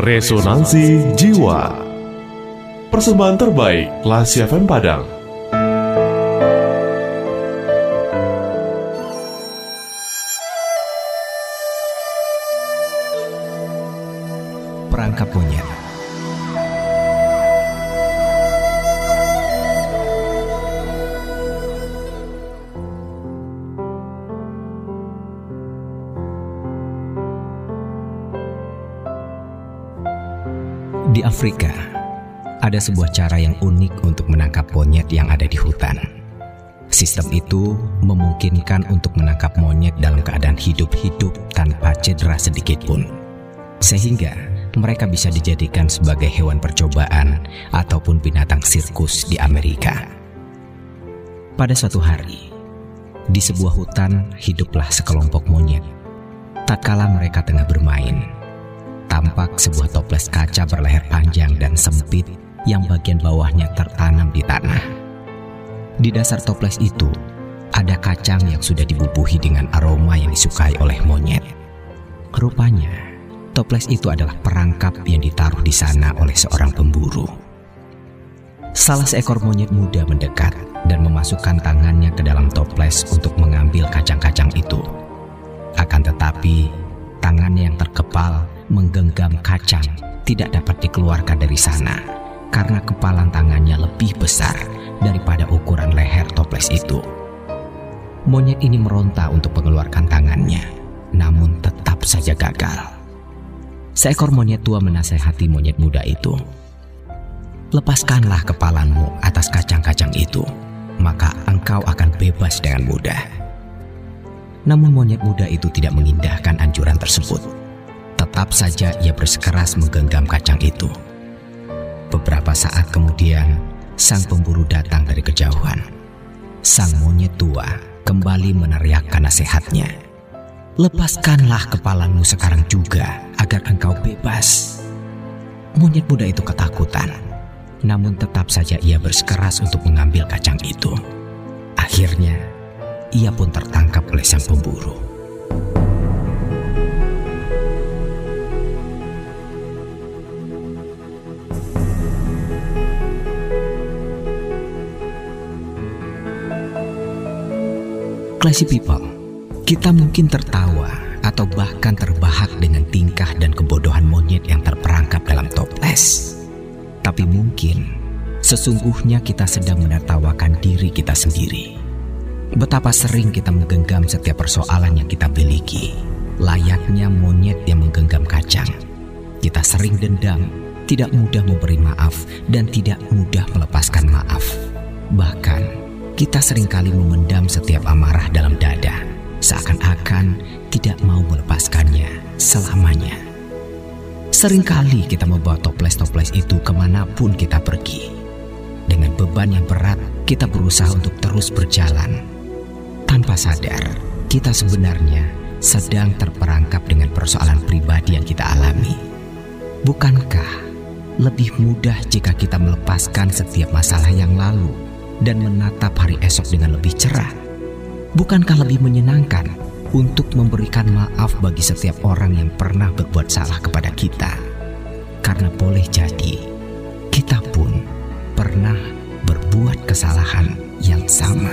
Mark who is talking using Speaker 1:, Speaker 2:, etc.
Speaker 1: Resonansi Jiwa. Persembahan terbaik Lasi FM Padang.
Speaker 2: Perangkap Monyet Di Afrika, ada sebuah cara yang unik untuk menangkap monyet yang ada di hutan. Sistem itu memungkinkan untuk menangkap monyet dalam keadaan hidup-hidup tanpa cedera sedikit pun. Sehingga mereka bisa dijadikan sebagai hewan percobaan ataupun binatang sirkus di Amerika. Pada suatu hari, di sebuah hutan hiduplah sekelompok monyet. Tatkala mereka tengah bermain, tampak sebuah toples kaca berleher panjang dan sempit yang bagian bawahnya tertanam di tanah. Di dasar toples itu ada kacang yang sudah dibubuhi dengan aroma yang disukai oleh monyet. Rupanya, toples itu adalah perangkap yang ditaruh di sana oleh seorang pemburu. Salah seekor monyet muda mendekat dan memasukkan tangannya ke dalam toples untuk mengambil kacang-kacang menggenggam kacang tidak dapat dikeluarkan dari sana karena kepalan tangannya lebih besar daripada ukuran leher toples itu. Monyet ini meronta untuk mengeluarkan tangannya, namun tetap saja gagal. Seekor monyet tua menasehati monyet muda itu. Lepaskanlah kepalamu atas kacang-kacang itu, maka engkau akan bebas dengan mudah. Namun monyet muda itu tidak mengindahkan anjuran tersebut tetap saja ia bersikeras menggenggam kacang itu. Beberapa saat kemudian, sang pemburu datang dari kejauhan. Sang monyet tua kembali meneriakkan nasihatnya. Lepaskanlah kepalamu sekarang juga agar engkau bebas. Monyet muda itu ketakutan, namun tetap saja ia bersikeras untuk mengambil kacang itu. Akhirnya, ia pun tertangkap oleh sang pemburu. Classy people, kita mungkin tertawa atau bahkan terbahak dengan tingkah dan kebodohan monyet yang terperangkap dalam toples. Tapi mungkin sesungguhnya kita sedang menertawakan diri kita sendiri. Betapa sering kita menggenggam setiap persoalan yang kita miliki, layaknya monyet yang menggenggam kacang. Kita sering dendam, tidak mudah memberi maaf, dan tidak mudah melepaskan maaf. Bahkan kita sering kali memendam setiap amarah dalam dada, seakan-akan tidak mau melepaskannya selamanya. Seringkali kita membawa toples-toples itu ke mana pun kita pergi. Dengan beban yang berat, kita berusaha untuk terus berjalan. Tanpa sadar, kita sebenarnya sedang terperangkap dengan persoalan pribadi yang kita alami. Bukankah lebih mudah jika kita melepaskan setiap masalah yang lalu dan menatap hari esok dengan lebih cerah? Bukankah lebih menyenangkan untuk memberikan maaf bagi setiap orang yang pernah berbuat salah kepada kita? Karena boleh jadi kita pun pernah berbuat kesalahan yang sama.